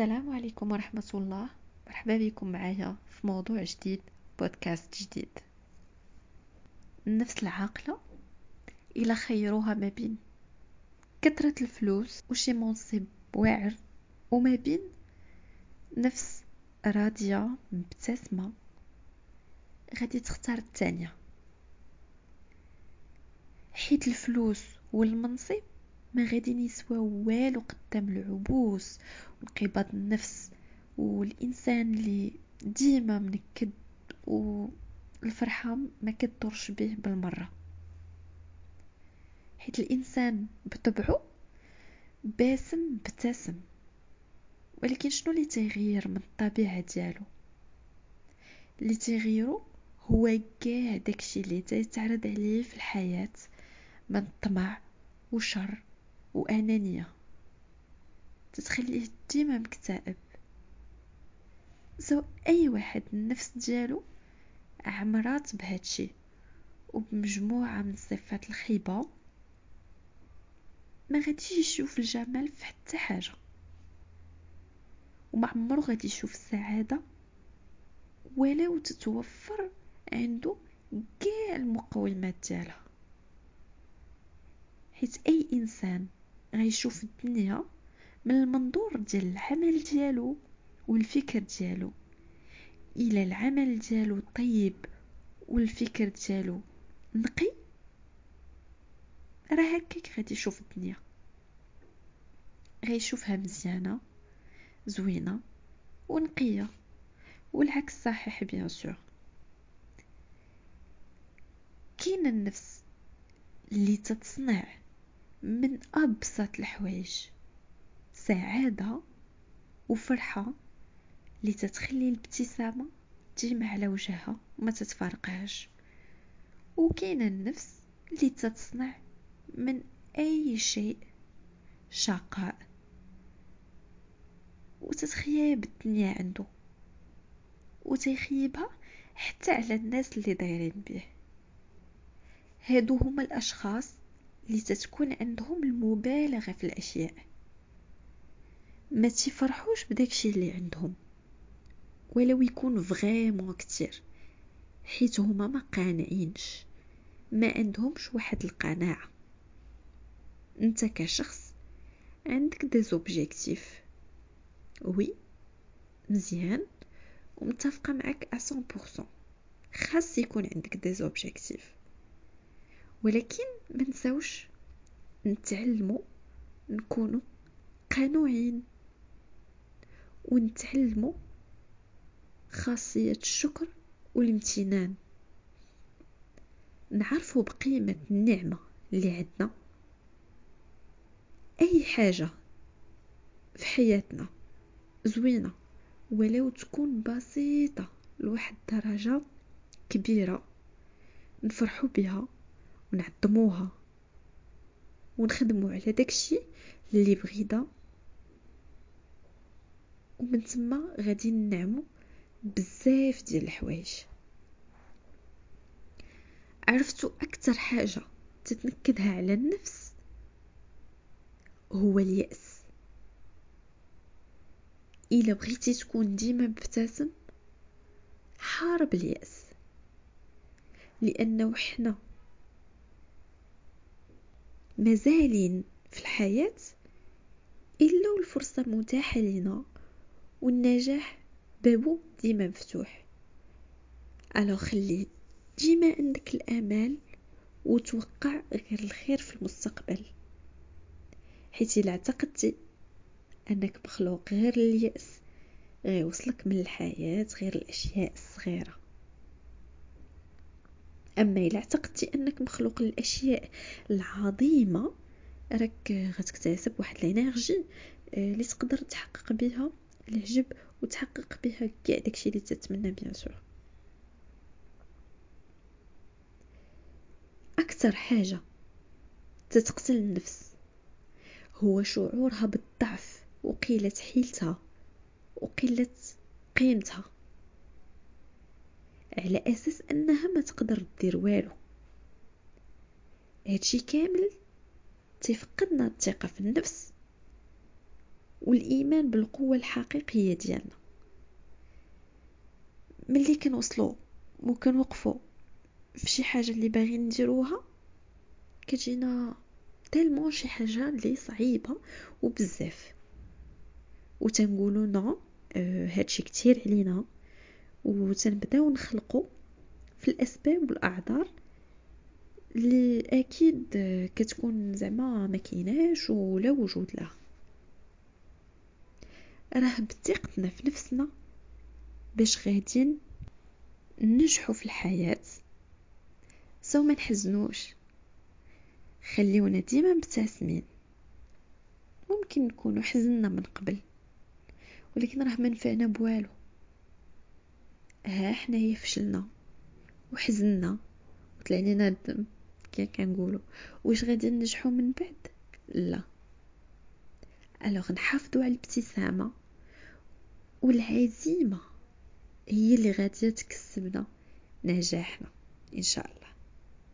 السلام عليكم ورحمة الله. مرحبا بكم معايا في موضوع جديد بودكاست جديد. النفس العاقلة إلى خيروها ما بين. كثرة الفلوس وشي منصب واعر وما بين. نفس راضية مبتسمة. غادي تختار الثانية. حيت الفلوس والمنصب ما غادي يسواو والو قدام العبوس وانقباض النفس والإنسان اللي ديما منكد والفرحة ما كدورش به بالمرة. حيت الإنسان بطبعه باسم مبتسم ولكن شنو اللي تيغير من الطبيعة ديالو؟ اللي تيغيرو هو كاع داكشي اللي تيتعرض عليه في الحياة من طمع وشر وأنانية تتخليه ديما مكتئب سو أي واحد النفس ديالو عمرات بهادشي وبمجموعة من صفات الخيبة ما غاديش يشوف الجمال في حتى حاجة. وما عمرو غادي يشوف السعادة ولو تتوفر عنده كاع المقومات ديالها. حيت أي إنسان غيشوف الدنيا من المنظور ديال العمل ديالو والفكر ديالو. إلى العمل ديالو طيب والفكر ديالو نقي راه هكاك غادي يشوف الدنيا. غيشوفها مزيانة زوينة ونقية والعكس صحيح بيان سور. كاين النفس اللي تتصنع من أبسط الحوايج سعادة وفرحة اللي تتخلي الابتسامة تجمع على وجهها وما تتفارقهاش. وكاين النفس اللي تتصنع من أي شيء شقاء وتتخيب الدنيا عنده وتيخيبها حتى على الناس اللي دايرين به هادو هما الأشخاص اللي تتكون عندهم المبالغة في الأشياء. ما تفرحوش بداكشي اللي عندهم. ولو يكون فغيمون كتير. حيت هما ما قانعينش. ما عندهمش واحد القناعة. انت كشخص عندك des objectifs oui مزيان. ومتفقة معك 100% خاص يكون عندك des objectifs ولكن ما نساوش نتعلموا نكونوا قنوعين ونتعلموا خاصية الشكر والامتنان. نعرفوا بقيمة النعمة اللي عندنا. أي حاجة في حياتنا زوينة ولو تكون بسيطة لواحد الدرجة كبيرة نفرحوا بها. ونعظموها. ونخدمو على داكشي اللي بغينا. ومن تما غادي نعمو بزاف ديال الحوايج. عرفتو أكثر حاجة تتنكدها على النفس؟ هو اليأس. إلا بغيتي تكون ديما مبتسم حارب اليأس. لأنه حنا مازالين في الحياة إلا والفرصة متاحة لنا والنجاح بابو ديما مفتوح. ألو خلي ديما عندك الأمال وتوقع غير الخير في المستقبل. حيت إلا اعتقدتي أنك مخلوق غير اليأس غيوصلك من الحياة غير الأشياء الصغيرة. أما إلا اعتقدتي أنك مخلوق للأشياء العظيمة راك غتكتسب واحد ال energy آه، اللي تقدر تحقق بها العجب وتحقق بها كاع داكشي اللي تتمنى bien sûr. أكثر حاجة تتقتل النفس هو شعورها بالضعف وقلة حيلتها وقلة قيمتها. على أساس أنها ما تقدر دير والو. هادشي كامل تيفقدنا الثقة في النفس والإيمان بالقوة الحقيقية ديالنا. ملي كنوصلوا وكنوقفوا في شي حاجة اللي باغيين نديروها كتجينا تالمون شي حاجة اللي صعيبة وبزاف. وتنقولوا no آه هادشي كتير علينا. وتنبداو نخلقوا في الأسباب والأعذار اللي أكيد كتكون زعما ما كيناش ولا وجود لها. راه بثقتنا في نفسنا باش غاديين ننجحوا في الحياة. so ما نحزنوش. خليونا ديما مبتسمين. ممكن نكونوا حزننا من قبل ولكن راه ما نفعنا بوالو. ها حنايا فشلنا وحزننا وطلع لنا الدم. كي كنقولوا واش غادي ننجحوا من بعد؟ لا. الوغ نحافظوا على الابتسامة والعزيمة. هي اللي غادية تكسبنا نجاحنا إن شاء الله.